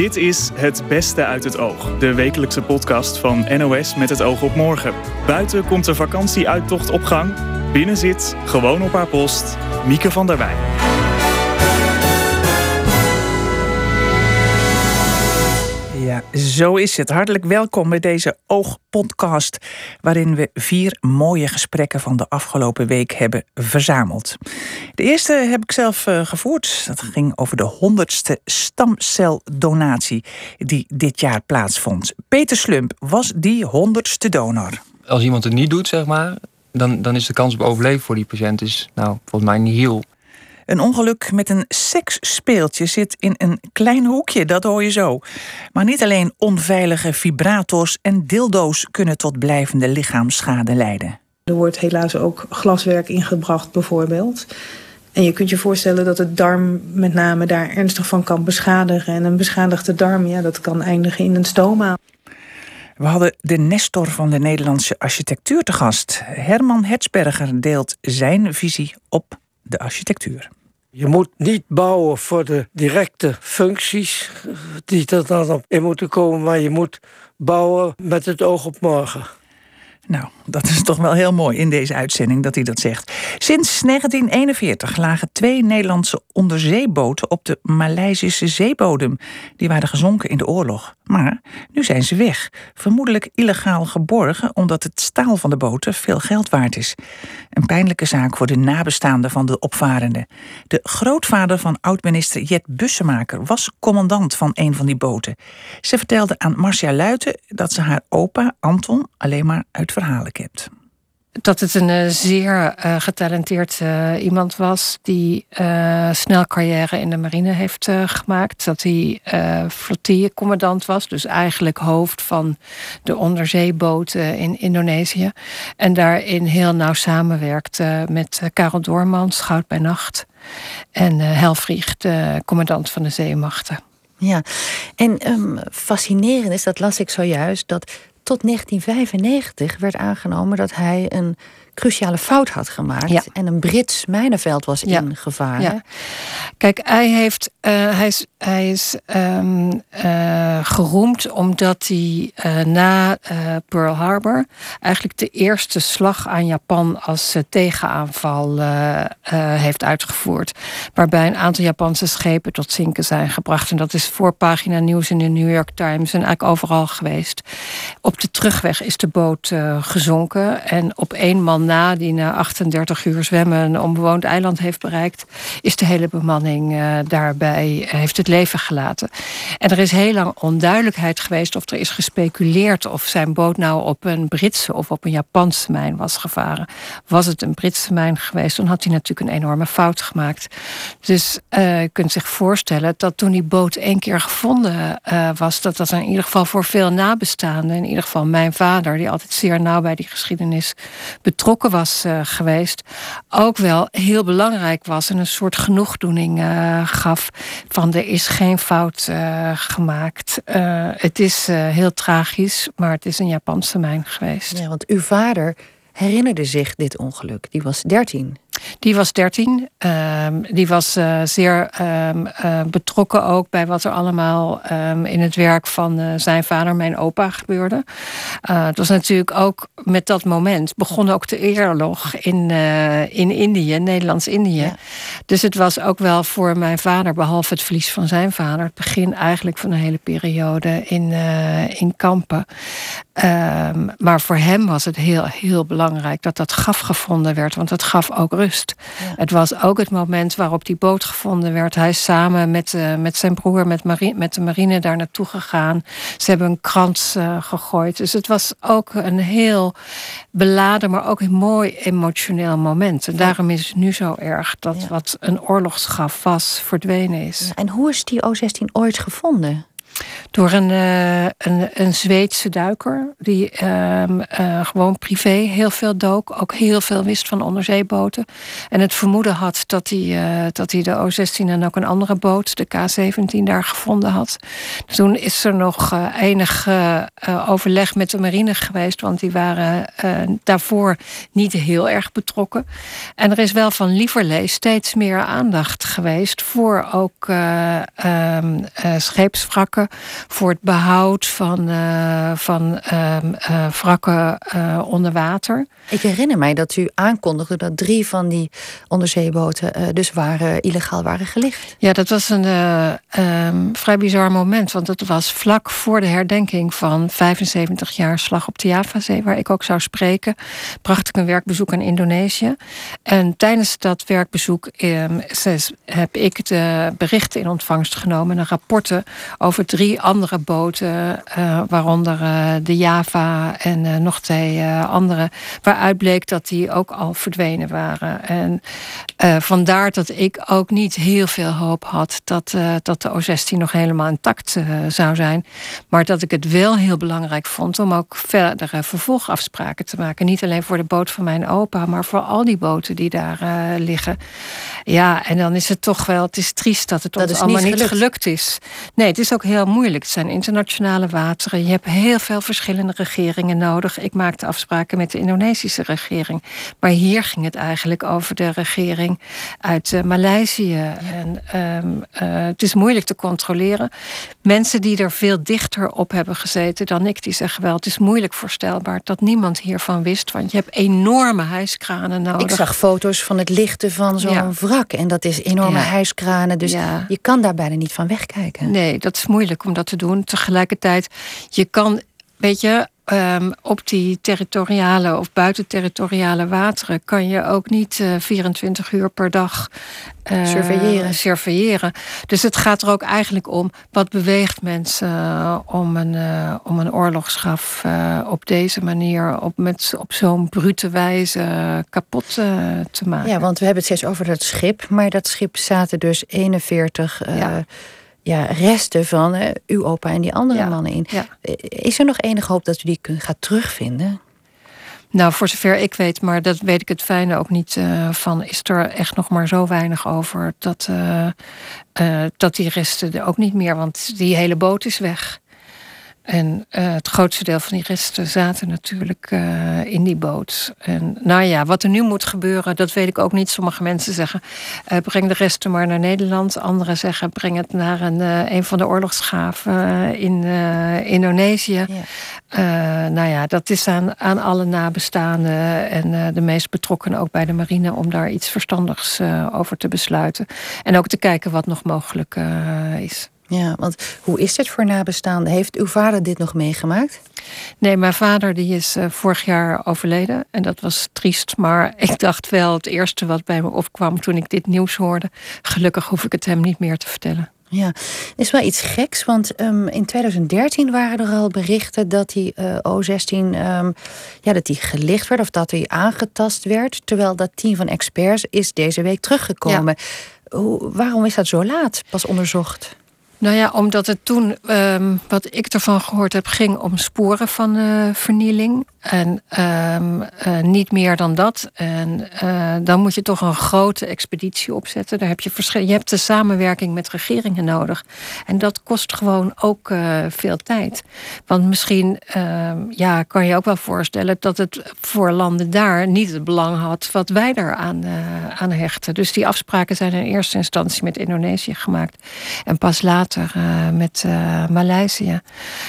Dit is Het Beste uit het Oog, de wekelijkse podcast van NOS met het oog op morgen. Buiten komt de vakantieuittocht op gang. Binnen zit, gewoon op haar post, Mieke van der Wij. Zo is het. Hartelijk welkom bij deze Oogpodcast, waarin we vier mooie gesprekken van de afgelopen week hebben verzameld. De eerste heb ik zelf uh, gevoerd. Dat ging over de honderdste stamceldonatie die dit jaar plaatsvond. Peter Slump was die honderdste donor. Als iemand het niet doet, zeg maar, dan, dan is de kans op overleven voor die patiënt is, nou, volgens mij niet heel. Een ongeluk met een seksspeeltje zit in een klein hoekje, dat hoor je zo. Maar niet alleen onveilige vibrators en dildo's kunnen tot blijvende lichaamsschade leiden. Er wordt helaas ook glaswerk ingebracht, bijvoorbeeld. En je kunt je voorstellen dat het darm met name daar ernstig van kan beschadigen. En een beschadigde darm, ja, dat kan eindigen in een stoma. We hadden de Nestor van de Nederlandse architectuur te gast. Herman Hetsberger deelt zijn visie op de architectuur. Je moet niet bouwen voor de directe functies die er dan op in moeten komen, maar je moet bouwen met het oog op morgen. Nou, dat is toch wel heel mooi in deze uitzending dat hij dat zegt. Sinds 1941 lagen twee Nederlandse onderzeeboten op de Maleisische zeebodem. Die waren gezonken in de oorlog. Maar nu zijn ze weg. Vermoedelijk illegaal geborgen omdat het staal van de boten veel geld waard is. Een pijnlijke zaak voor de nabestaanden van de opvarenden. De grootvader van oud-minister Jet Bussemaker was commandant van een van die boten. Ze vertelde aan Marcia Luiten dat ze haar opa Anton alleen maar uit verhalen kent dat het een uh, zeer uh, getalenteerd uh, iemand was die snel carrière in de marine heeft gemaakt. Dat hij flottillecommandant was, dus eigenlijk hoofd van de onderzeeboten in Indonesië. En daarin heel nauw samenwerkte met Karel Doorman, schout bij nacht. En Helfrich, de commandant van de zeemachten. Ja, en um, fascinerend is, dat las ik zojuist, dat tot 1995 werd aangenomen dat hij een cruciale fout had gemaakt. En een Brits mijnenveld was ja. in gevaar. Ja. Kijk, hij, heeft, uh, hij is, hij is um, uh, geroemd omdat hij uh, na Pearl Harbor eigenlijk de eerste slag aan Japan als tegenaanval heeft uitgevoerd. Waarbij een aantal Japanse schepen tot zinken zijn gebracht. En dat is voor pagina nieuws in de New York Times en eigenlijk overal geweest. Op de terugweg is de boot gezonken. En op één man na, die na 38 uur zwemmen een onbewoond eiland heeft bereikt, is de hele bemanning uh, daarbij, uh, heeft het leven gelaten. En er is heel lang onduidelijkheid geweest of er is gespeculeerd of zijn boot nou op een Britse of op een Japanse mijn was gevaren. Was het een Britse mijn geweest, dan had hij natuurlijk een enorme fout gemaakt. Dus uh, je kunt zich voorstellen dat toen die boot één keer gevonden was, dat dat in ieder geval voor veel nabestaanden, in ieder geval mijn vader, die altijd zeer nauw bij die geschiedenis betrokken was uh, geweest, ook wel heel belangrijk was en een soort genoegdoening uh, gaf van er is geen fout uh, gemaakt. het is heel tragisch, maar het is een Japanse mijn geweest. Ja, want uw vader herinnerde zich dit ongeluk. Die was 13. Die was 13. Um, die was uh, zeer um, uh, betrokken ook bij wat er allemaal um, in het werk van uh, zijn vader, mijn opa, gebeurde. het was natuurlijk ook met dat moment begon ook de oorlog in, in Indië, Nederlands-Indië. Ja. Dus het was ook wel voor mijn vader, behalve het verlies van zijn vader, het begin eigenlijk van een hele periode in, in kampen. Maar voor hem was het heel, heel belangrijk dat dat gaf gevonden werd, want het gaf ook rust. Het was ook het moment waarop die boot gevonden werd. Hij is samen met, uh, met zijn broer, met, marine, met de marine daar naartoe gegaan. Ze hebben een krans uh, gegooid. Dus het was ook een heel beladen, maar ook een mooi emotioneel moment. En daarom is het nu zo erg dat ja. wat een oorlogsgraf was, verdwenen is. En hoe is die O16 ooit gevonden? Door een, uh, een, een Zweedse duiker. Die um, uh, gewoon privé heel veel dook. Ook heel veel wist van onderzeeboten. En het vermoeden had dat hij, uh, dat hij de O-16 en ook een andere boot, de K-17, daar gevonden had. Toen is er nog enig overleg met de marine geweest. Want die waren daarvoor niet heel erg betrokken. En er is wel van Lieverlee steeds meer aandacht geweest voor ook um, scheepswrakken voor het behoud van, van ehm, wrakken onder water. Ik herinner mij dat u aankondigde dat drie van die onderzeeboten dus waren, illegaal waren gelicht. Ja, dat was een um, vrij bizar moment. Want het was vlak voor de herdenking van 75 jaar slag op de Javazee, waar ik ook zou spreken, bracht ik een werkbezoek aan Indonesië. En tijdens dat werkbezoek um, heb ik de berichten in ontvangst genomen en rapporten over drie andere boten, uh, waaronder uh, de Java en uh, nog twee andere, waaruit bleek dat die ook al verdwenen waren. En vandaar dat ik ook niet heel veel hoop had dat, dat de O16 nog helemaal intact zou zijn. Maar dat ik het wel heel belangrijk vond om ook verdere vervolgafspraken te maken. Niet alleen voor de boot van mijn opa, maar voor al die boten die daar liggen. Ja, en dan is het toch wel, het is triest dat het ons allemaal niet gelukt. is. Nee, het is ook heel moeilijk. Het zijn internationale wateren. Je hebt heel veel verschillende regeringen nodig. Ik maakte afspraken met de Indonesische regering. Maar hier ging het eigenlijk over de regering uit uh, Maleisië. En um, uh, het is moeilijk te controleren. Mensen die er veel dichter op hebben gezeten dan ik, die zeggen wel: het is moeilijk voorstelbaar dat niemand hiervan wist. Want je hebt enorme hijskranen nodig. Ik zag foto's van het lichten van zo'n ja. wrak. En dat is enorme ja. hijskranen. Dus je kan daar bijna niet van wegkijken. Nee, dat is moeilijk om dat te doen. Tegelijkertijd, je kan, weet je, um, op die territoriale of buitenterritoriale wateren kan je ook niet uh, eh, 24 uur per dag uh, surveilleren. surveilleren. Dus het gaat er ook eigenlijk om wat beweegt mensen uh, om, een, om een oorlogsschaf op deze manier, op, met, op zo'n brute wijze kapot te maken. Ja, want we hebben het steeds over dat schip, maar dat schip zaten dus 41. Ja ja, resten van uh, uw opa en die andere mannen in. Ja. Is er nog enige hoop dat u die kunt, gaat terugvinden? Nou, voor zover ik weet, maar dat weet ik het fijne ook niet uh, van, is er echt nog maar zo weinig over dat, uh, dat die resten er ook niet meer, want die hele boot is weg. En uh, het grootste deel van die resten zaten natuurlijk uh, in die boot. En nou ja, wat er nu moet gebeuren, dat weet ik ook niet. Sommige mensen zeggen, uh, breng de resten maar naar Nederland. Anderen zeggen, breng het naar een, een van de oorlogsgraven in Indonesië. Ja. nou ja, dat is aan, aan alle nabestaanden en de meest betrokkenen ook bij de marine... om daar iets verstandigs over te besluiten. En ook te kijken wat nog mogelijk is. Ja, want hoe is dit voor nabestaanden? Heeft uw vader dit nog meegemaakt? Nee, mijn vader die is uh, vorig jaar overleden. En dat was triest. Maar ik dacht wel het eerste wat bij me opkwam toen ik dit nieuws hoorde. Gelukkig hoef ik het hem niet meer te vertellen. Ja, is wel iets geks, want um, in 2013 waren er al berichten dat die uh, O16 um, ja, dat die gelicht werd of dat hij aangetast werd. Terwijl dat team van experts is deze week teruggekomen. Ja. Hoe, waarom is dat zo laat pas onderzocht? Nou ja, omdat het toen, um, wat ik ervan gehoord heb, ging om sporen van uh, vernieling. En um, uh, niet meer dan dat. En uh, dan moet je toch een grote expeditie opzetten. Daar heb je, je hebt de samenwerking met regeringen nodig. En dat kost gewoon ook veel tijd. Want misschien uh, ja, kan je ook wel voorstellen dat het voor landen daar niet het belang had wat wij daar aan, aan hechten. Dus die afspraken zijn in eerste instantie met Indonesië gemaakt. En pas later met Maleisië.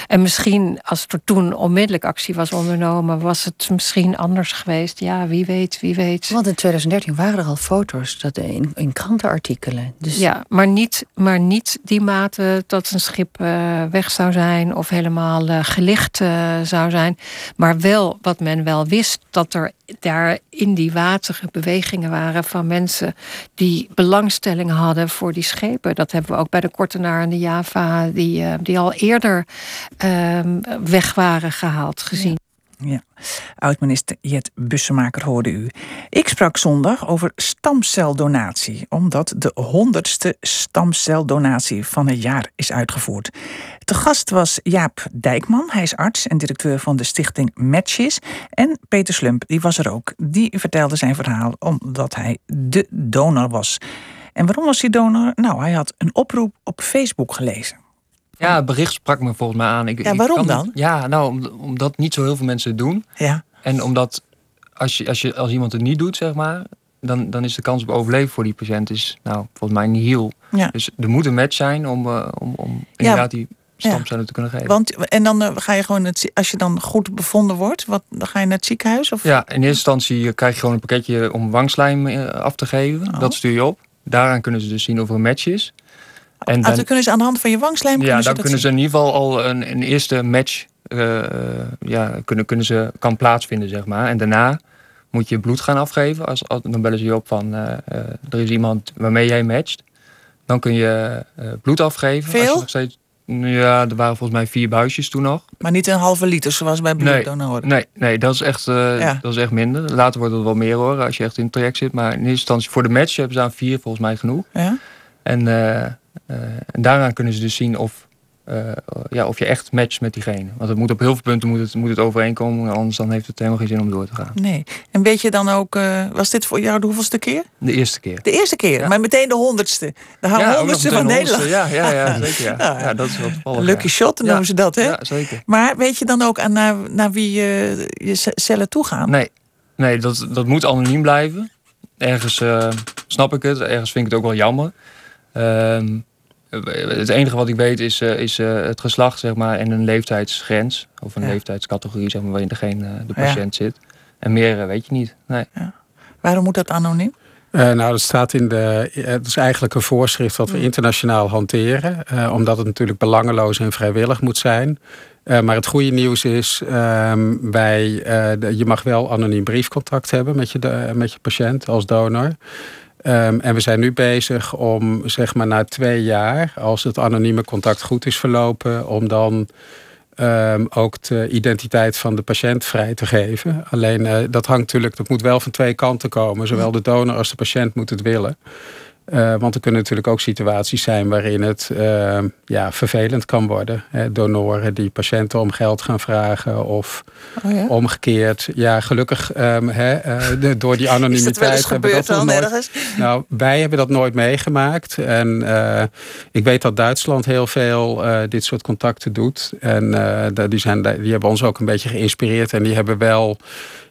En misschien als er toen onmiddellijk actie was ondernomen maar was het misschien anders geweest? Ja, wie weet, wie weet. Want in 2013 waren er al foto's dat in, in krantenartikelen. Dus... Ja, maar niet, maar niet die mate dat een schip uh, weg zou zijn of helemaal uh, gelicht uh, zou zijn. Maar wel wat men wel wist, dat er daar in die wateren bewegingen waren van mensen die belangstelling hadden voor die schepen. Dat hebben we ook bij de Kortenaar en de Java, die, die al eerder ehm, weg waren gehaald, gezien. Ja, oud-minister Jet Bussemaker hoorde u. Ik sprak zondag over stamceldonatie, omdat de honderdste stamceldonatie van het jaar is uitgevoerd. Te gast was Jaap Dijkman, hij is arts en directeur van de stichting Matches. En Peter Slump, die was er ook. Die vertelde zijn verhaal omdat hij de donor was. En waarom was hij donor? Nou, hij had een oproep op Facebook gelezen. Ja, het bericht sprak me volgens mij aan. Ik, ja, waarom kan, dan? Ja, nou, omdat niet zo heel veel mensen het doen. Ja. En omdat als, je, als, je, als iemand het niet doet, zeg maar, dan, dan is de kans op overleven voor die patiënt is, nou, volgens mij niet heel. Ja. Dus er moet een match zijn om, uh, om, om inderdaad die stamcellen te kunnen geven. Want, en dan eh, ga je gewoon, het, als je dan goed bevonden wordt, wat, dan ga je naar het ziekenhuis? Of? Ja, in eerste instantie krijg je gewoon een pakketje om wangslijm eh, af te geven. Oh. Dat stuur je op. Daaraan kunnen ze dus zien of er een match is. En En dan, dan, kunnen ze aan de hand van je wangslijm ja, kunnen dan kunnen ze in ieder geval al een, een eerste match eh, ja, kunnen, kunnen ze, kan plaatsvinden, zeg maar. En daarna moet je bloed gaan afgeven. Als, als- dan bellen ze je op van eh, eh, er is iemand waarmee jij matcht. Dan kun je bloed afgeven. Als je Veel? nog steeds, ja, er waren volgens mij vier buisjes toen nog. Maar niet een halve liter zoals bij bloeddonoren. Nee, nee dat, is echt, Ja. dat is echt minder. Later wordt het wel meer horen als je echt in het traject zit. Maar in eerste instantie voor de match hebben ze aan vier volgens mij genoeg. Ja? En, en daaraan kunnen ze dus zien of, eh, ja, of je echt matcht met diegene. Want het moet op heel veel punten moet het, moet het overeenkomen. Anders dan heeft het helemaal geen zin om door te gaan. Nee. En weet je dan ook, eh, was dit voor jou de hoeveelste keer? De eerste keer. De eerste keer, Ja. maar meteen de honderdste. De Ja, honderdste van de Nederland. Ja, ja, ja, zeker. Ja. Nou ja. Ja, dat is wel toevallig. Lucky shot noemen ze dat, hè? Ja, zeker. Maar weet je dan ook aan naar, naar wie je, je ce- cellen toegaan? Nee, nee dat, dat moet anoniem blijven. Ergens eh, snap ik het, ergens vind ik het ook wel jammer. Ehm, het enige wat ik weet is, eh, is eh, het geslacht zeg maar, en een leeftijdsgrens. Of een Ja. leeftijdscategorie zeg maar, waarin degene, eh, de Ja. patiënt zit. En meer eh, weet je niet. Nee. Waarom moet dat anoniem? Eh, nou, dat staat in de. eh, Het is eigenlijk een voorschrift wat we Mm. internationaal hanteren. eh, omdat het natuurlijk belangeloos en vrijwillig moet zijn. Eh, maar het goede nieuws is, ehm, bij, eh, de- je mag wel anoniem briefcontact hebben met je, de- met je patiënt als donor. Ehm, en we zijn nu bezig om, zeg maar, na twee jaar, als het anonieme contact goed is verlopen, om dan ehm, ook de identiteit van de patiënt vrij te geven. Alleen eh, dat hangt natuurlijk, dat moet wel van twee kanten komen. Zowel de donor als de patiënt moet het willen. Eh, want er kunnen natuurlijk ook situaties zijn waarin het ehm, ja, vervelend kan worden. Hè, donoren die patiënten om geld gaan vragen of Oh ja? omgekeerd. Ja, gelukkig ehm, hè, eh, de- door die Is anonimiteit dat wel eens hebben dat nog nooit ergens? nou, wij hebben dat nooit meegemaakt. En eh, ik weet dat Duitsland heel veel dit soort contacten doet. En die, zijn, die hebben ons ook een beetje geïnspireerd. En die hebben wel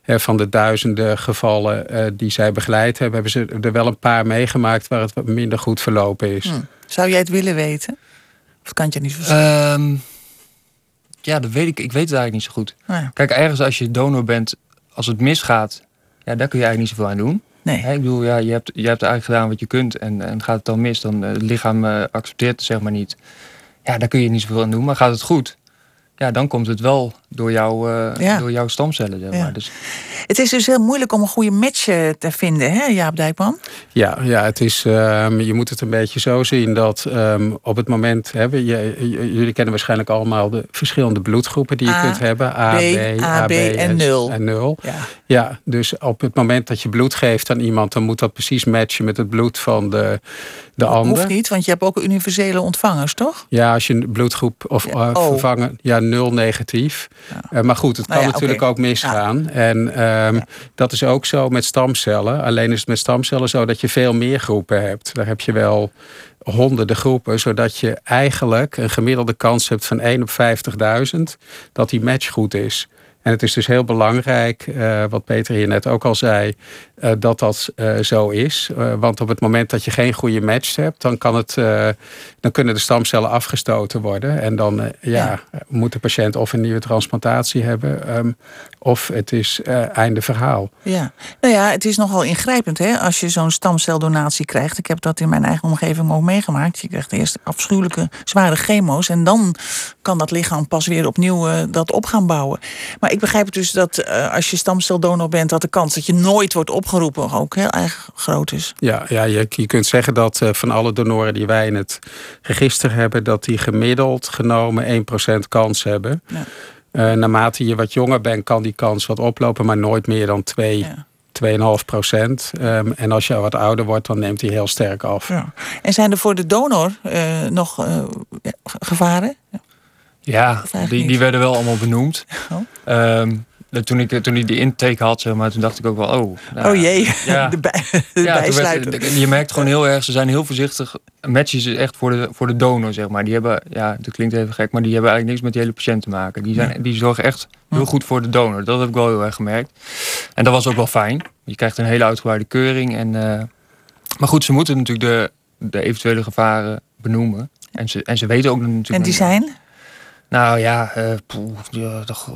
van de duizenden gevallen eh, die zij begeleid hebben, hebben ze er wel een paar meegemaakt waar het wat minder goed verlopen is. Hm. Zou jij het willen weten? Of kan het je niet zo Ehm, ja, dat weet ik. Ik weet het eigenlijk niet zo goed. Nou ja. Kijk, ergens als je donor bent, als het misgaat, ja, daar kun je eigenlijk niet zoveel aan doen. Nee. Hè, ik bedoel, ja, je hebt, je hebt eigenlijk gedaan wat je kunt en, en gaat het dan mis, dan eh, het lichaam eh, accepteert het zeg maar niet. Ja, daar kun je niet zoveel aan doen. Maar gaat het goed, ja, dan komt het wel door, jou, eh, Ja. door jouw stamcellen. Zeg maar. Ja. Dus, Het is dus heel moeilijk om een goede match eh, te vinden, hè, Jaap Dijkman? Ja, ja het is, ehm, je moet het een beetje zo zien dat ehm, op het moment hebben je, je- jullie kennen waarschijnlijk allemaal de verschillende bloedgroepen die je A, kunt hebben. A, B, B, AB en nul. En nul. Ja. Ja, dus op het moment dat je bloed geeft aan iemand, dan moet dat precies matchen met het bloed van de, de ander. Hoeft niet, want je hebt ook universele ontvangers, toch? Ja, als je een bloedgroep of Ja, eh, oh. vervangen, ja, nul negatief. Eh, maar goed, het kan Nou ja, natuurlijk ook misgaan. En ehm, dat is ook zo met stamcellen. Alleen is het met stamcellen zo dat je veel meer groepen hebt. Daar heb je wel honderden groepen, zodat je eigenlijk een gemiddelde kans hebt van 1 op 50.000 dat die match goed is. En het is dus heel belangrijk, eh, wat Peter hier net ook al zei, eh, dat dat eh, zo is. Want op het moment dat je geen goede match hebt, dan, kan het, dan kunnen de stamcellen afgestoten worden. En dan ja, moet de patiënt of een nieuwe transplantatie hebben, ehm, of het is einde verhaal. Ja. Nou ja, het is nogal ingrijpend hè, als je zo'n stamceldonatie krijgt. Ik heb dat in mijn eigen omgeving ook meegemaakt. Je krijgt eerst afschuwelijke zware chemo's en dan kan dat lichaam pas weer opnieuw dat op gaan bouwen. Maar ik begrijp dus dat eh, als je stamceldonor bent, dat de kans dat je nooit wordt opgeroepen ook heel erg groot is. Ja, ja je, je kunt zeggen dat eh, van alle donoren die wij in het register hebben, dat die gemiddeld genomen 1% kans hebben. Ja. Eh, naarmate je wat jonger bent, kan die kans wat oplopen, maar nooit meer dan 2, Ja. 2,5 procent. Ehm, en als je wat ouder wordt, dan neemt die heel sterk af. Ja. En zijn er voor de donor nog gevaren? ja, eigenlijk die, die werden wel allemaal benoemd. Oh. Ehm, toen, ik, toen ik die intake had, zeg maar, toen dacht ik ook wel, oh. nou, oh jee, ja. de, bij, de Ja, werd- je merkt gewoon heel erg, ze zijn heel voorzichtig. Matches is echt voor de, voor de donor, zeg maar. Die hebben, ja, dat klinkt even gek, maar die hebben eigenlijk niks met die hele patiënt te maken. Die, zijn, die zorgen echt heel goed voor de donor. Dat heb ik wel heel erg gemerkt. En dat was ook wel fijn. Je krijgt een hele uitgebreide keuring. En, eh, maar goed, ze moeten natuurlijk de, de eventuele gevaren benoemen. En ze, en ze weten ook natuurlijk... En die zijn? Nou ja, uh, poeh, ja dat,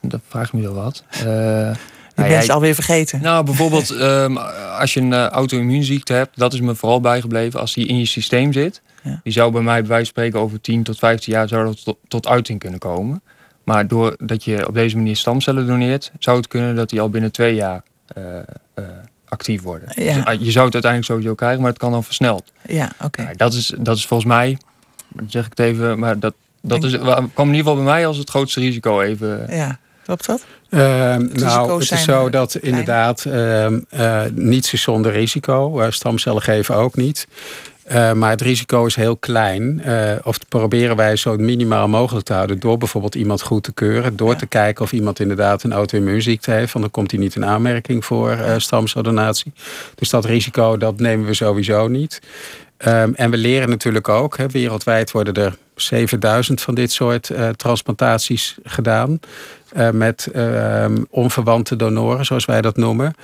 dat vraagt me wel wat. Uh, je nou, bent ja, alweer vergeten. Nou, bijvoorbeeld um, als je een uh, auto-immuunziekte hebt, dat is me vooral bijgebleven. Als die in je systeem zit, ja. die zou bij mij bij wijze van spreken over 10 tot 15 jaar zou dat tot, tot uiting kunnen komen. Maar doordat je op deze manier stamcellen doneert, zou het kunnen dat die al binnen twee jaar actief worden. Ja. Dus, je zou het uiteindelijk sowieso krijgen, maar het kan dan versneld. Ja, oké. Nou, dat, is, dat is volgens mij, zeg ik het even, maar dat, dat is, kwam in ieder geval bij mij als het grootste risico even. Ja, klopt dat? Uh, nou, het is zo dat inderdaad uh, uh, niets is zonder risico. stamcellen geven ook niet. Uh, maar het risico is heel klein. Uh, of proberen wij zo minimaal mogelijk te houden. Door bijvoorbeeld iemand goed te keuren. Door te kijken of iemand inderdaad een auto-immuunziekte heeft. Want dan komt hij niet in aanmerking voor uh, stamceldonatie. Dus dat risico dat nemen we sowieso niet. Um, en we leren natuurlijk ook. Hè, wereldwijd worden er 7000 van dit soort transplantaties gedaan. met ehm, onverwante donoren, zoals wij dat noemen.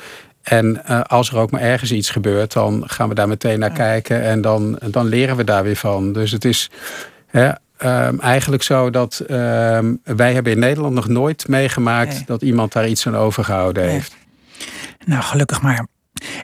En uh, als er ook maar ergens iets gebeurt, dan gaan we daar meteen naar kijken en dan, dan leren we daar weer van. Dus het is hè, um, eigenlijk zo dat um, wij hebben in Nederland nog nooit meegemaakt nee. dat iemand daar iets aan overgehouden nee. heeft. Nou, gelukkig maar.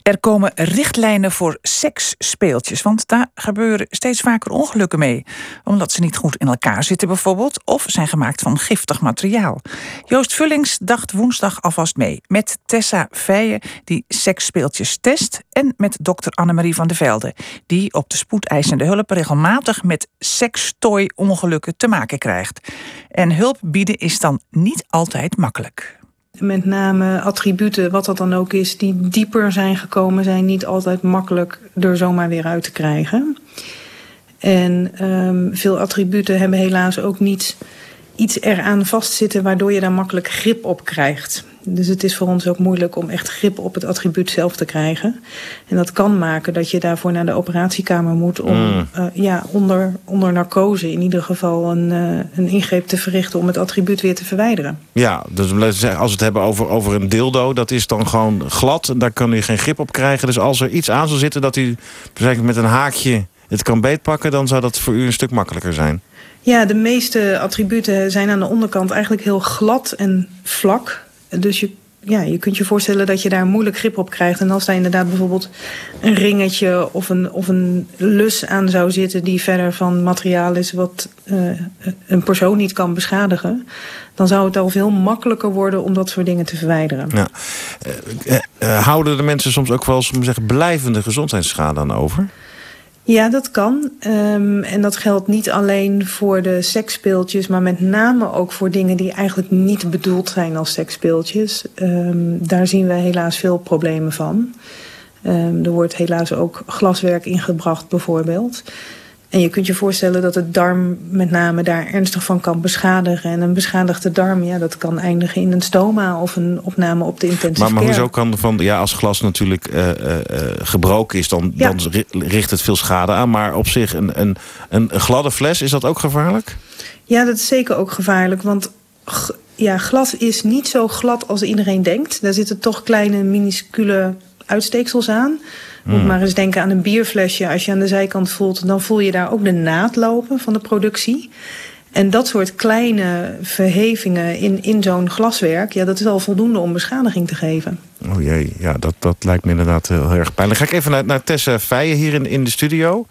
Er komen richtlijnen voor seksspeeltjes, want daar gebeuren steeds vaker ongelukken mee. Omdat ze niet goed in elkaar zitten bijvoorbeeld, of zijn gemaakt van giftig materiaal. Joost Vullings dacht woensdag alvast mee met Tessa Feijen, die seksspeeltjes test, en met dokter Annemarie van der Velde, die op de spoedeisende hulp regelmatig met sekstooi-ongelukken te maken krijgt. En hulp bieden is dan niet altijd makkelijk met name attributen, wat dat dan ook is, die dieper zijn gekomen, zijn niet altijd makkelijk er zomaar weer uit te krijgen. En um, veel attributen hebben helaas ook niet iets eraan vastzitten waardoor je daar makkelijk grip op krijgt. Dus het is voor ons ook moeilijk om echt grip op het attribuut zelf te krijgen. En dat kan maken dat je daarvoor naar de operatiekamer moet om mm. uh, ja, onder, onder narcose in ieder geval een, uh, een ingreep te verrichten om het attribuut weer te verwijderen. Ja, dus als we het hebben over, over een dildo, dat is dan gewoon glad. En daar kan u geen grip op krijgen. Dus als er iets aan zou zitten dat u met een haakje het kan beetpakken, dan zou dat voor u een stuk makkelijker zijn. Ja, de meeste attributen zijn aan de onderkant eigenlijk heel glad en vlak. Dus je, ja, je kunt je voorstellen dat je daar moeilijk grip op krijgt. En als daar inderdaad bijvoorbeeld een ringetje of een, of een lus aan zou zitten... die verder van materiaal is wat uh, een persoon niet kan beschadigen... dan zou het al veel makkelijker worden om dat soort dingen te verwijderen. Ja. Uh, uh, houden de mensen soms ook wel zeggen, blijvende gezondheidsschade aan over? Ja, dat kan. Um, en dat geldt niet alleen voor de seksspeeltjes, maar met name ook voor dingen die eigenlijk niet bedoeld zijn als seksspeeltjes. Um, daar zien we helaas veel problemen van. Um, er wordt helaas ook glaswerk ingebracht, bijvoorbeeld. En je kunt je voorstellen dat het darm met name daar ernstig van kan beschadigen. En een beschadigde darm, ja, dat kan eindigen in een stoma of een opname op de intensive maar, maar hoezo kan van, ja, als glas natuurlijk uh, uh, gebroken is, dan, ja. dan richt het veel schade aan. Maar op zich, een, een, een gladde fles, is dat ook gevaarlijk? Ja, dat is zeker ook gevaarlijk. Want ja, glas is niet zo glad als iedereen denkt. Daar zitten toch kleine, minuscule uitsteeksels aan. Moet hmm. maar eens denken aan een bierflesje. Als je aan de zijkant voelt, dan voel je daar ook de naad lopen van de productie. En dat soort kleine verhevingen in, in zo'n glaswerk... Ja, dat is al voldoende om beschadiging te geven. Oh jee, ja, dat, dat lijkt me inderdaad heel erg pijnlijk. ga ik even naar, naar Tessa Feijen hier in, in de studio.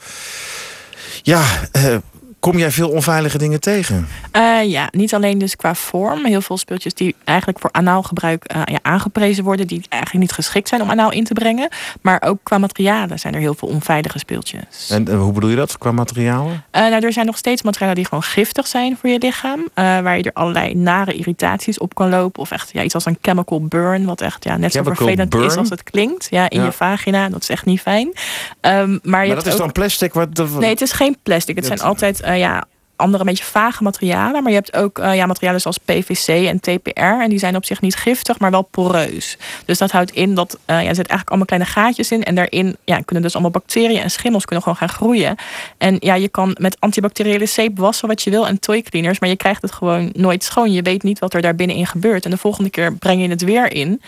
Ja, uh, Kom jij veel onveilige dingen tegen? Uh, ja, niet alleen dus qua vorm. Heel veel speeltjes die eigenlijk voor anaal gebruik uh, ja, aangeprezen worden... die eigenlijk niet geschikt zijn om anaal in te brengen. Maar ook qua materialen zijn er heel veel onveilige speeltjes. En hoe bedoel je dat, qua materialen? Nou, er zijn nog steeds materialen die gewoon giftig zijn voor je lichaam. waar je er allerlei nare irritaties op kan lopen. Of echt ja, iets als een chemical burn. Wat echt ja, net chemical zo vervelend burn? is als het klinkt. Ja, in ja. je vagina. Dat is echt niet fijn. Um, maar, maar dat is ook... dan plastic? Wat, Nee, het is geen plastic. Het zijn altijd yeah andere een beetje vage materialen. Maar je hebt ook uh, ja, materialen zoals PVC en TPR. En die zijn op zich niet giftig, maar wel poreus. Dus dat houdt in dat uh, ja, er eigenlijk allemaal kleine gaatjes in. En daarin ja, kunnen dus allemaal bacteriën en schimmels kunnen gewoon gaan groeien. En ja, je kan met antibacteriële zeep wassen wat je wil en toy cleaners. Maar je krijgt het gewoon nooit schoon. Je weet niet wat er daar binnenin gebeurt. En de volgende keer breng je het weer in.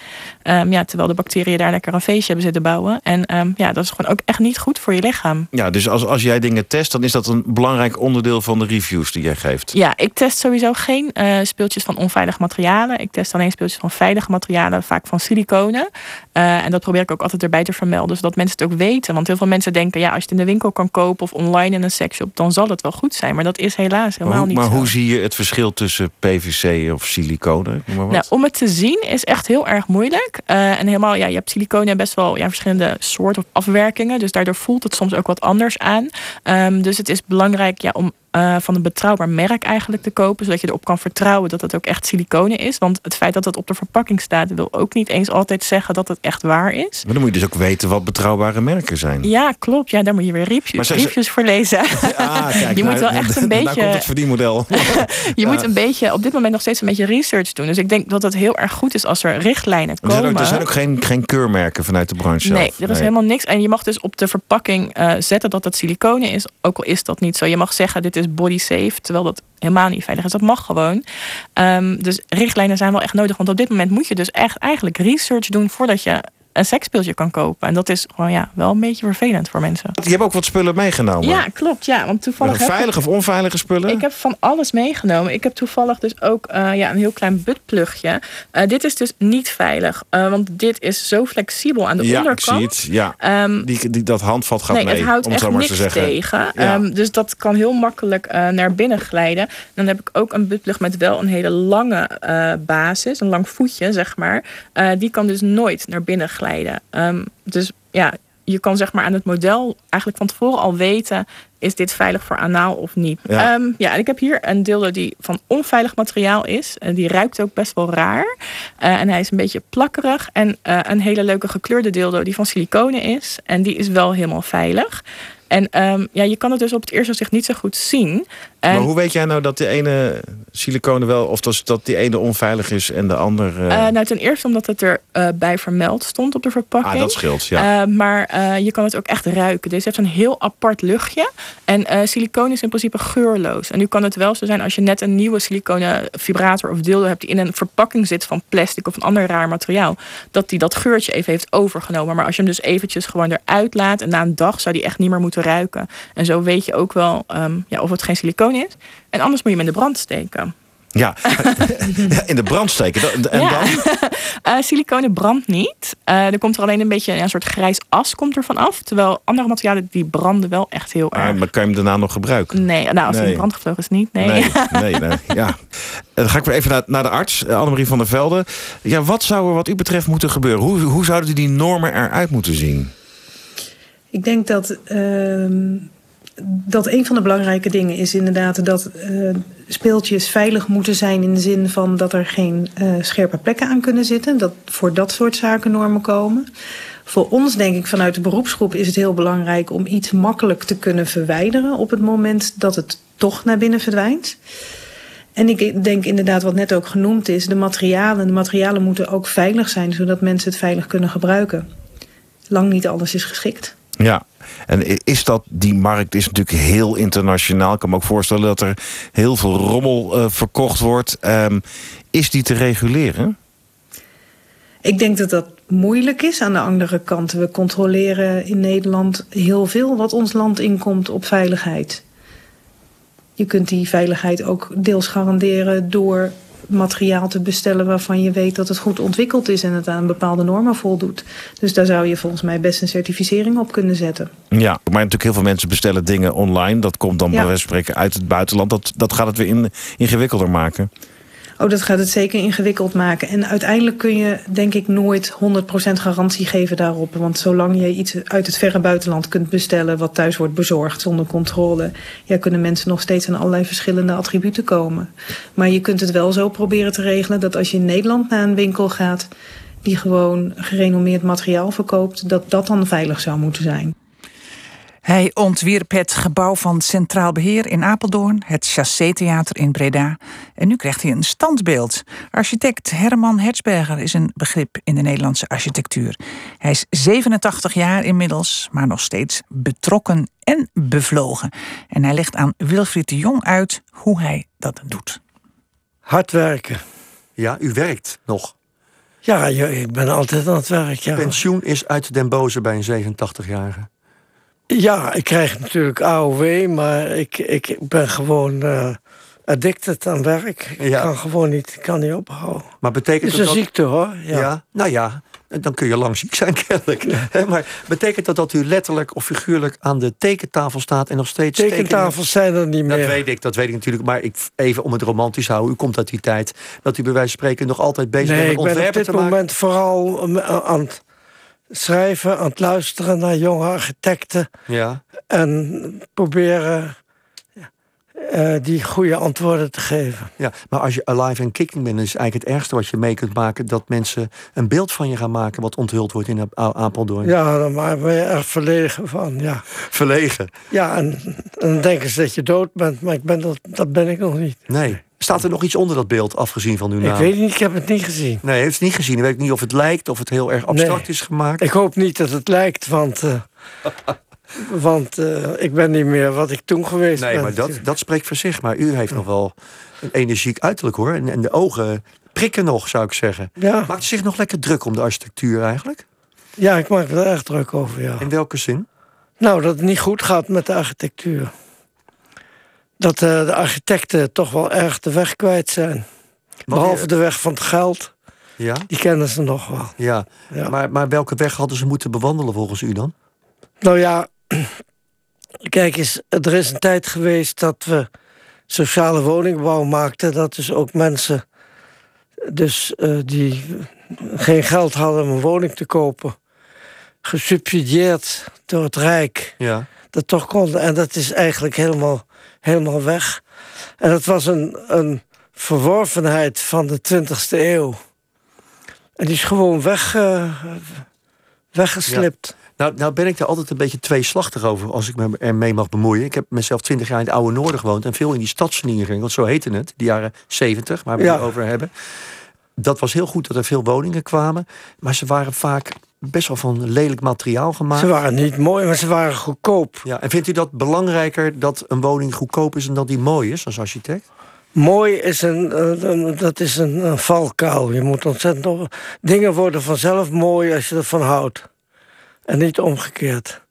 Um, ja, terwijl de bacteriën daar lekker een feestje hebben zitten bouwen. En um, ja, dat is gewoon ook echt niet goed voor je lichaam. Ja, dus als, als jij dingen test, dan is dat een belangrijk onderdeel van de review reviews die jij geeft? Ja, ik test sowieso geen uh, speeltjes van onveilige materialen. Ik test alleen speeltjes van veilige materialen, vaak van siliconen. Uh, en dat probeer ik ook altijd erbij te vermelden, zodat mensen het ook weten. Want heel veel mensen denken, ja, als je het in de winkel kan kopen of online in een sexshop, dan zal het wel goed zijn. Maar dat is helaas helemaal maar, niet maar zo. Maar hoe zie je het verschil tussen PVC of siliconen? Nou, om het te zien is echt heel erg moeilijk. Uh, en helemaal, ja, je hebt siliconen best wel ja, verschillende soorten afwerkingen. Dus daardoor voelt het soms ook wat anders aan. Um, dus het is belangrijk ja, om uh, van een betrouwbaar merk eigenlijk te kopen. Zodat je erop kan vertrouwen dat het ook echt siliconen is. Want het feit dat het op de verpakking staat... wil ook niet eens altijd zeggen dat het echt waar is. Maar dan moet je dus ook weten wat betrouwbare merken zijn. Ja, klopt. Ja, daar moet je weer reviews, ze, reviews voor lezen. Ah, kijk, je nou, moet wel echt een beetje... komt het verdienmodel. je ja. moet een beetje, op dit moment nog steeds een beetje research doen. Dus ik denk dat het heel erg goed is als er richtlijnen komen. Er zijn ook, er zijn ook geen, geen keurmerken vanuit de branche zelf. Nee, er is helemaal niks. En je mag dus op de verpakking uh, zetten dat het siliconen is. Ook al is dat niet zo. Je mag zeggen, dit is body safe terwijl dat helemaal niet veilig is. Dat mag gewoon. Um, dus richtlijnen zijn wel echt nodig. Want op dit moment moet je dus echt eigenlijk research doen voordat je een seksspeeltje kan kopen. En dat is gewoon ja, wel een beetje vervelend voor mensen. Je hebt ook wat spullen meegenomen. Ja, klopt. Ja, want toevallig veilige of onveilige spullen? Ik heb van alles meegenomen. Ik heb toevallig dus ook uh, ja, een heel klein buttplugje. Uh, dit is dus niet veilig. Uh, want dit is zo flexibel aan de ja, onderkant. Ik zie het. Ja. Um, die, die, dat handvat gaat nee, mee. Het houdt om echt zo maar niks te zeggen. tegen. Ja. Um, dus dat kan heel makkelijk naar binnen glijden. Dan heb ik ook een buttplug met wel een hele lange basis. Een lang voetje, zeg maar. die kan dus nooit naar binnen glijden. Um, dus ja, je kan zeg maar aan het model eigenlijk van tevoren al weten... is dit veilig voor anaal of niet. Ja, um, ja en ik heb hier een dildo die van onveilig materiaal is. En die ruikt ook best wel raar. Uh, en hij is een beetje plakkerig. En uh, een hele leuke gekleurde dildo die van siliconen is. En die is wel helemaal veilig. En um, ja, je kan het dus op het eerste gezicht niet zo goed zien. En maar hoe weet jij nou dat de ene siliconen wel... of dat, dat die ene onveilig is en de andere... Uh, nou, ten eerste omdat het er uh, bij vermeld stond op de verpakking. Ah, dat scheelt, ja. Uh, maar je kan het ook echt ruiken. Deze heeft een heel apart luchtje. En siliconen is in principe geurloos. En nu kan het wel zo zijn als je net een nieuwe siliconen vibrator of dildo hebt... die in een verpakking zit van plastic of een ander raar materiaal... dat die dat geurtje even heeft overgenomen. Maar als je hem dus eventjes gewoon eruit laat... en na een dag zou die echt niet meer moeten ruiken. En zo weet je ook wel um, ja, of het geen siliconen is. En anders moet je hem in de brand steken. Ja, in de brand steken. En ja. dan? uh, siliconen brandt niet. Uh, er komt er alleen een beetje ja, een soort grijs as komt er van af. Terwijl andere materialen die branden wel echt heel erg. Ah, maar kan je hem daarna nog gebruiken? Nee, nou als nee. hij in brand gevlogen is niet. Nee, nee, nee, nee ja. Dan ga ik weer even naar, naar de arts, Annemarie van der Velde. Ja, wat zou er wat u betreft moeten gebeuren? Hoe, hoe zouden die normen eruit moeten zien? Ik denk dat... Uh dat een van de belangrijke dingen is inderdaad dat uh, speeltjes veilig moeten zijn in de zin van dat er geen uh, scherpe plekken aan kunnen zitten. Dat voor dat soort zaken normen komen. Voor ons, denk ik, vanuit de beroepsgroep is het heel belangrijk om iets makkelijk te kunnen verwijderen op het moment dat het toch naar binnen verdwijnt. En ik denk inderdaad, wat net ook genoemd is, de materialen. De materialen moeten ook veilig zijn, zodat mensen het veilig kunnen gebruiken. Lang niet alles is geschikt. Ja, en is dat, die markt is natuurlijk heel internationaal. Ik kan me ook voorstellen dat er heel veel rommel uh, verkocht wordt. Um, is die te reguleren? Ik denk dat dat moeilijk is. Aan de andere kant, we controleren in Nederland heel veel wat ons land inkomt op veiligheid. Je kunt die veiligheid ook deels garanderen door materiaal te bestellen waarvan je weet dat het goed ontwikkeld is en het aan bepaalde normen voldoet. Dus daar zou je volgens mij best een certificering op kunnen zetten. Ja, maar natuurlijk heel veel mensen bestellen dingen online. Dat komt dan ja. bij wijze van spreken uit het buitenland. Dat, dat gaat het weer in, ingewikkelder maken. Oh, dat gaat het zeker ingewikkeld maken. En uiteindelijk kun je, denk ik, nooit 100% garantie geven daarop. Want zolang je iets uit het verre buitenland kunt bestellen... wat thuis wordt bezorgd zonder controle... Ja, kunnen mensen nog steeds aan allerlei verschillende attributen komen. Maar je kunt het wel zo proberen te regelen... dat als je in Nederland naar een winkel gaat... die gewoon gerenommeerd materiaal verkoopt... dat dat dan veilig zou moeten zijn. Hij ontwierp het gebouw van Centraal Beheer in Apeldoorn, het Chassé-theater in Breda. En nu krijgt hij een standbeeld. Architect Herman Hertzberger is een begrip in de Nederlandse architectuur. Hij is 87 jaar inmiddels, maar nog steeds betrokken en bevlogen. En hij legt aan Wilfried de Jong uit hoe hij dat doet. Hard werken. Ja, u werkt nog. Ja, ik ben altijd aan het werk. Ja. Pensioen is uit den boze bij een 87-jarige. Ja, ik krijg natuurlijk AOW, maar ik, ik ben gewoon uh, addicted aan werk. Ik kan gewoon niet, ik kan niet ophouden. Maar betekent het is een ziekte hoor. Ja. nou ja, dan kun je lang ziek zijn kennelijk. Maar betekent dat dat u letterlijk of figuurlijk aan de tekentafel staat en nog steeds... Tekentafels zijn er niet meer. Dat weet ik, dat weet ik natuurlijk. Maar ik, even om het romantisch te houden, u komt uit die tijd... dat u bij wijze van spreken nog altijd bezig bent met ontwerpen te maken. ik ben op dit moment vooral aan het schrijven, aan het luisteren naar jonge architecten. Ja. En proberen uh, die goede antwoorden te geven. Ja, maar als je alive en kicking bent, is eigenlijk het ergste wat je mee kunt maken dat mensen een beeld van je gaan maken wat onthuld wordt in Apeldoorn. Ja, daar ben je erg verlegen van. Ja. Verlegen? Ja, en, dan denken ze dat je dood bent, maar ik ben dat, dat ben ik nog niet. Nee. Staat er nog iets onder dat beeld, afgezien van uw naam? Ik weet niet, ik heb het niet gezien. Nee, heeft het niet gezien. Ik weet niet of het lijkt, of het heel erg abstract is gemaakt. Ik hoop niet dat het lijkt, want... Uh, want uh, ik ben niet meer wat ik toen geweest nee, ben. Nee, maar dat, dat spreekt voor zich. Maar u heeft nog wel een energiek uiterlijk, hoor. En, en de ogen prikken nog, zou ik zeggen. Ja. Maakt u zich nog lekker druk om de architectuur eigenlijk? Ja, ik maak er erg druk over, ja. In welke zin? Nou, dat het niet goed gaat met de architectuur dat uh, de architecten toch wel erg de weg kwijt zijn. Behalve de weg van het geld. Ja? Die kennen ze nog wel. Ja, ja. Maar, maar welke weg hadden ze moeten bewandelen volgens u dan? Nou ja, kijk eens, er is een tijd geweest dat we sociale woningbouw maakten. Dat dus ook mensen dus, uh, die geen geld hadden om een woning te kopen... gesubsidieerd door het Rijk, ja. dat toch konden. En dat is eigenlijk helemaal helemaal weg. En dat was een, een verworvenheid van de 20e eeuw. En die is gewoon weg, uh, weggeslipt. Nou, nou ben ik daar altijd een beetje tweeslachtig over als ik me ermee mag bemoeien. Ik heb mezelf twintig jaar in het oude noorden gewoond en veel in die stadsvernieuwing, want zo heette het, die jaren 70, waar we het over hebben. Dat was heel goed dat er veel woningen kwamen, maar ze waren vaak best wel van lelijk materiaal gemaakt. Ze waren niet mooi, maar ze waren goedkoop. Ja, en vindt u dat belangrijker dat een woning goedkoop is en dat die mooi is als architect? Mooi is een, uh, dat is een, een, valkuil. Je moet ontzettend. Dingen worden vanzelf mooi als je ervan houdt. En niet omgekeerd.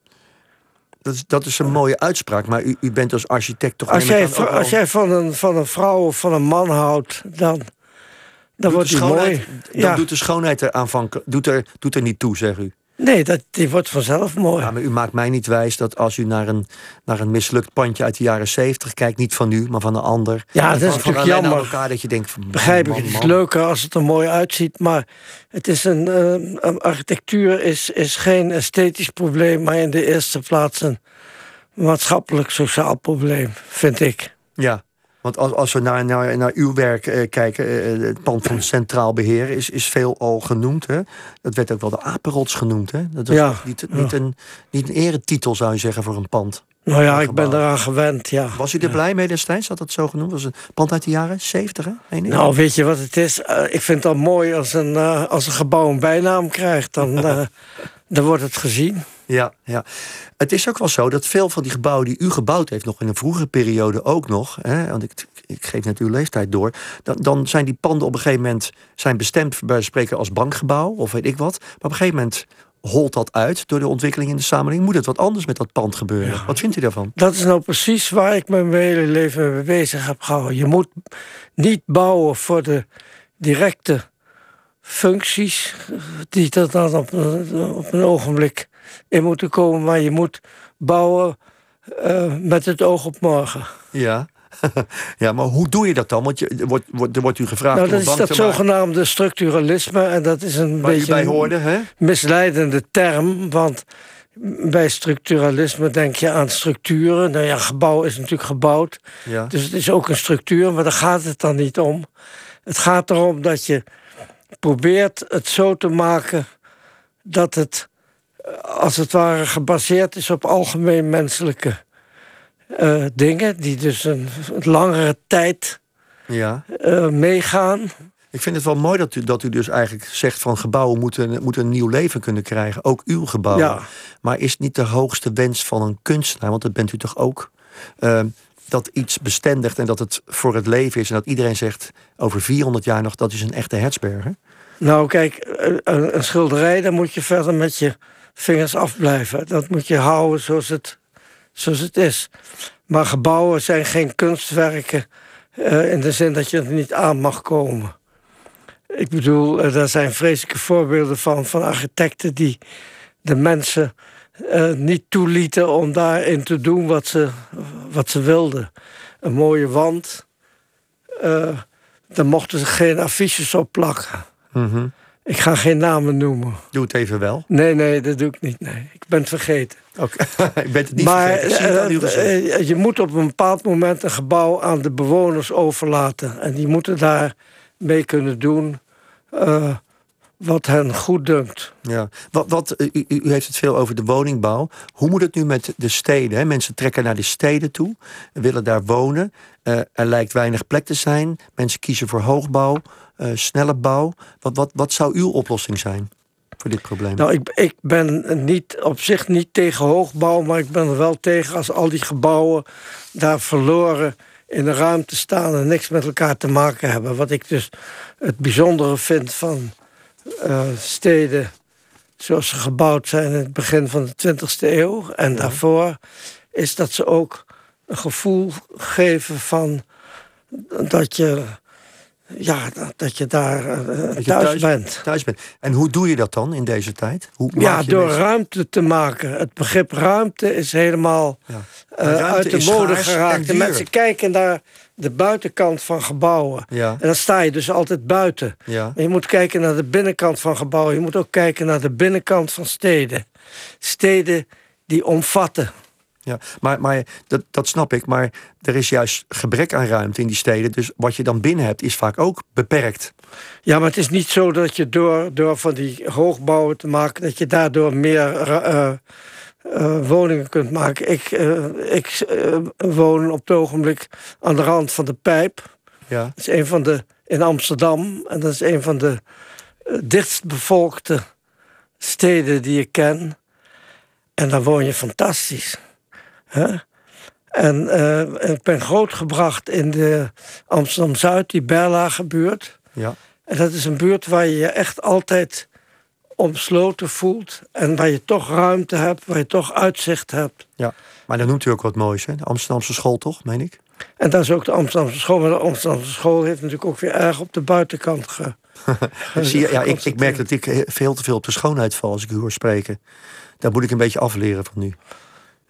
Dat is, dat is een mooie uitspraak, maar u, u bent als architect toch Als jij, als jij van, een, van een vrouw of van een man houdt, dan dan wordt mooi. Dan ja. doet de schoonheid er aanvankelijk doet er, doet er niet toe, zeg u. Nee, dat, die wordt vanzelf mooi. Ja, maar u maakt mij niet wijs dat als u naar een, naar een mislukt pandje uit de jaren zeventig kijkt, niet van u, maar van een ander. Ja, dat is natuurlijk jammer. Elkaar, dat je denkt, van, Begrijp ik, het is leuker als het er mooi uitziet, maar het is een, uh, architectuur is, is geen esthetisch probleem, maar in de eerste plaats een maatschappelijk-sociaal probleem, vind ik. Ja, want als, als we naar, naar, naar uw werk eh, kijken, eh, het pand van Centraal Beheer is, is veel al genoemd. Hè? Dat werd ook wel de apenrots genoemd. Hè? Dat was ja, niet, niet, een, niet een eretitel, zou je zeggen, voor een pand. Nou ja, ik ben eraan gewend, ja. Was u er blij mee destijds, dat het zo genoemd was? Een pand uit de jaren 70, hè? Nou, weet je wat het is? Uh, ik vind het al mooi als een, uh, als een gebouw een bijnaam krijgt. Dan, uh, dan wordt het gezien. Ja, ja. Het is ook wel zo dat veel van die gebouwen die u gebouwd heeft, nog in een vroegere periode ook nog, hè, want ik, ik geef net uw leeftijd door, dan, dan zijn die panden op een gegeven moment zijn bestemd bij spreken als bankgebouw of weet ik wat. Maar op een gegeven moment holt dat uit door de ontwikkeling in de samenleving. Moet het wat anders met dat pand gebeuren? Wat vindt u daarvan? Dat is nou precies waar ik mijn hele leven mee bezig heb gehouden. Je moet niet bouwen voor de directe functies die er dan op, op een ogenblik in moeten komen, maar je moet bouwen uh, met het oog op morgen. Ja. ja, maar hoe doe je dat dan? Want je, er, wordt, wordt, er wordt u gevraagd nou, dat is dat zogenaamde structuralisme. En dat is een Waar beetje bij hoorde, hè? een misleidende term. Want bij structuralisme denk je aan structuren. Nou ja, gebouw is natuurlijk gebouwd. Ja. Dus het is ook een structuur, maar daar gaat het dan niet om. Het gaat erom dat je probeert het zo te maken dat het als het ware gebaseerd is op algemeen menselijke uh, dingen, die dus een langere tijd ja. uh, meegaan. Ik vind het wel mooi dat u, dat u dus eigenlijk zegt van gebouwen moeten, moeten een nieuw leven kunnen krijgen. Ook uw gebouwen. Ja. Maar is niet de hoogste wens van een kunstenaar, want dat bent u toch ook, uh, dat iets bestendigt en dat het voor het leven is. En dat iedereen zegt over 400 jaar nog dat is een echte Hertzberger? Nou kijk, een, schilderij, dan moet je verder met je vingers afblijven. Dat moet je houden zoals het, zoals het is. Maar gebouwen zijn geen kunstwerken uh, in de zin dat je er niet aan mag komen. Ik bedoel, uh, daar zijn vreselijke voorbeelden van, van architecten die de mensen uh, niet toelieten om daarin te doen wat ze, wat ze wilden. Een mooie wand, daar mochten ze geen affiches op plakken. Mm Ik ga geen namen noemen. Doe het even wel. Nee, nee, dat doe ik niet. Nee. Ik ben het vergeten. Oké, okay. ik ben het niet maar, vergeten. Uh, uh, je moet op een bepaald moment een gebouw aan de bewoners overlaten. En die moeten daar mee kunnen doen uh, wat hen goed dunkt. Ja. Wat, wat, u, u, heeft het veel over de woningbouw. Hoe moet het nu met de steden? Hè? Mensen trekken naar de steden toe, willen daar wonen. er lijkt weinig plek te zijn. Mensen kiezen voor hoogbouw. Uh, snelle bouw. Wat, wat, wat zou uw oplossing zijn voor dit probleem? Nou, ik, ik ben niet, op zich niet tegen hoogbouw, maar ik ben er wel tegen als al die gebouwen daar verloren in de ruimte staan en niks met elkaar te maken hebben. Wat ik dus het bijzondere vind van uh, steden zoals ze gebouwd zijn in het begin van de 20e eeuw en ja. daarvoor, is dat ze ook een gevoel geven van dat je ja, dat je daar uh, je thuis, thuis, bent. thuis bent. En hoe doe je dat dan in deze tijd? Hoe maak Ja, je door ruimte te maken. Het begrip ruimte is helemaal Ja. eh, Ruimte uit de mode geraakt. De mensen kijken naar de buitenkant van gebouwen. Ja, En dan sta je dus altijd buiten. ja. Maar je moet kijken naar de binnenkant van gebouwen. Je moet ook kijken naar de binnenkant van steden. Steden die omvatten. Ja, maar, maar dat, dat snap ik. Maar er is juist gebrek aan ruimte in die steden. Dus wat je dan binnen hebt, is vaak ook beperkt. Ja, maar het is niet zo dat je door, door van die hoogbouwen te maken... dat je daardoor meer eh, eh, woningen kunt maken. Ik, eh, ik woon op het ogenblik aan de rand van de Pijp. Ja, Dat is een van de... in Amsterdam. En dat is een van de eh, dichtst bevolkte steden die ik ken. En daar woon je fantastisch. Hè? En eh, ik ben grootgebracht in de Amsterdam-Zuid, die Berlage buurt. ja. En dat is een buurt waar je je echt altijd omsloten voelt. En waar je toch ruimte hebt, waar je toch uitzicht hebt. Maar dan noemt u ook wat moois, hè? De Amsterdamse school, toch, meen ik? En dat is ook de Amsterdamse school. Maar de Amsterdamse school heeft natuurlijk ook weer erg op de buitenkant ge... Zie je, ja, ik, ik merk dat ik eh, veel te veel op de schoonheid val als ik u hoor spreken. Daar moet ik een beetje afleren van nu.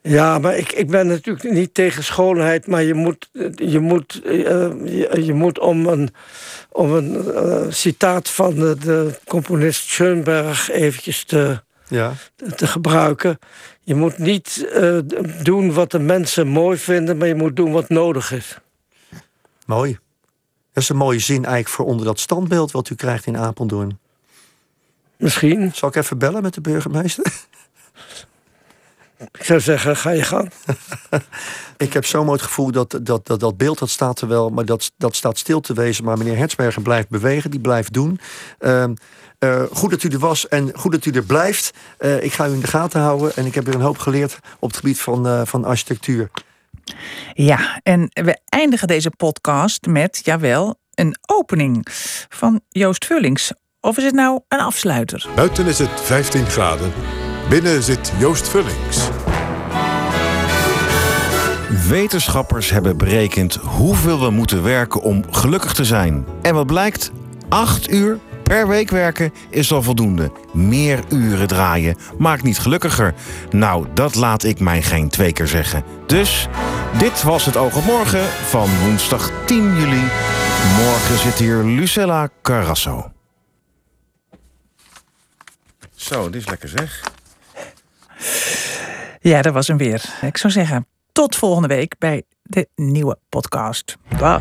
Ja, maar ik, ik ben natuurlijk niet tegen schoonheid, maar je moet, je moet, eh, je, je moet om een, om een eh, citaat van de, de componist Schoenberg eventjes te, Ja, te gebruiken. Je moet niet eh, doen wat de mensen mooi vinden, maar je moet doen wat nodig is. mooi. Dat is een mooie zin eigenlijk voor onder dat standbeeld wat u krijgt in Apeldoorn. Misschien. Zal ik even bellen met de burgemeester? Ik zou zeggen, ga je gang. Ik heb zo mooi het gevoel dat dat, dat, dat beeld, dat staat er wel, maar dat, dat staat stil te wezen. Maar meneer Hertzberger blijft bewegen, die blijft doen. Ehm, eh, goed dat u er was en goed dat u er blijft. Eh, ik ga u in de gaten houden en ik heb weer een hoop geleerd op het gebied van, eh, van architectuur. Ja, en we eindigen deze podcast met, jawel, een opening van Joost Vullings. Of is het nou een afsluiter? Buiten is het 15 graden. Binnen zit Joost Vullings. Wetenschappers hebben berekend hoeveel we moeten werken om gelukkig te zijn. En wat blijkt? 8 uur per week werken is al voldoende. Meer uren draaien maakt niet gelukkiger. Nou, dat laat ik mij geen twee keer zeggen. Dus, dit was het Oog op Morgen van woensdag 10 juli. Morgen zit hier Lucella Carrasso. Zo, dit is lekker zeg. Ja, dat was hem weer. Ik zou zeggen, tot volgende week bij de nieuwe podcast. Dag.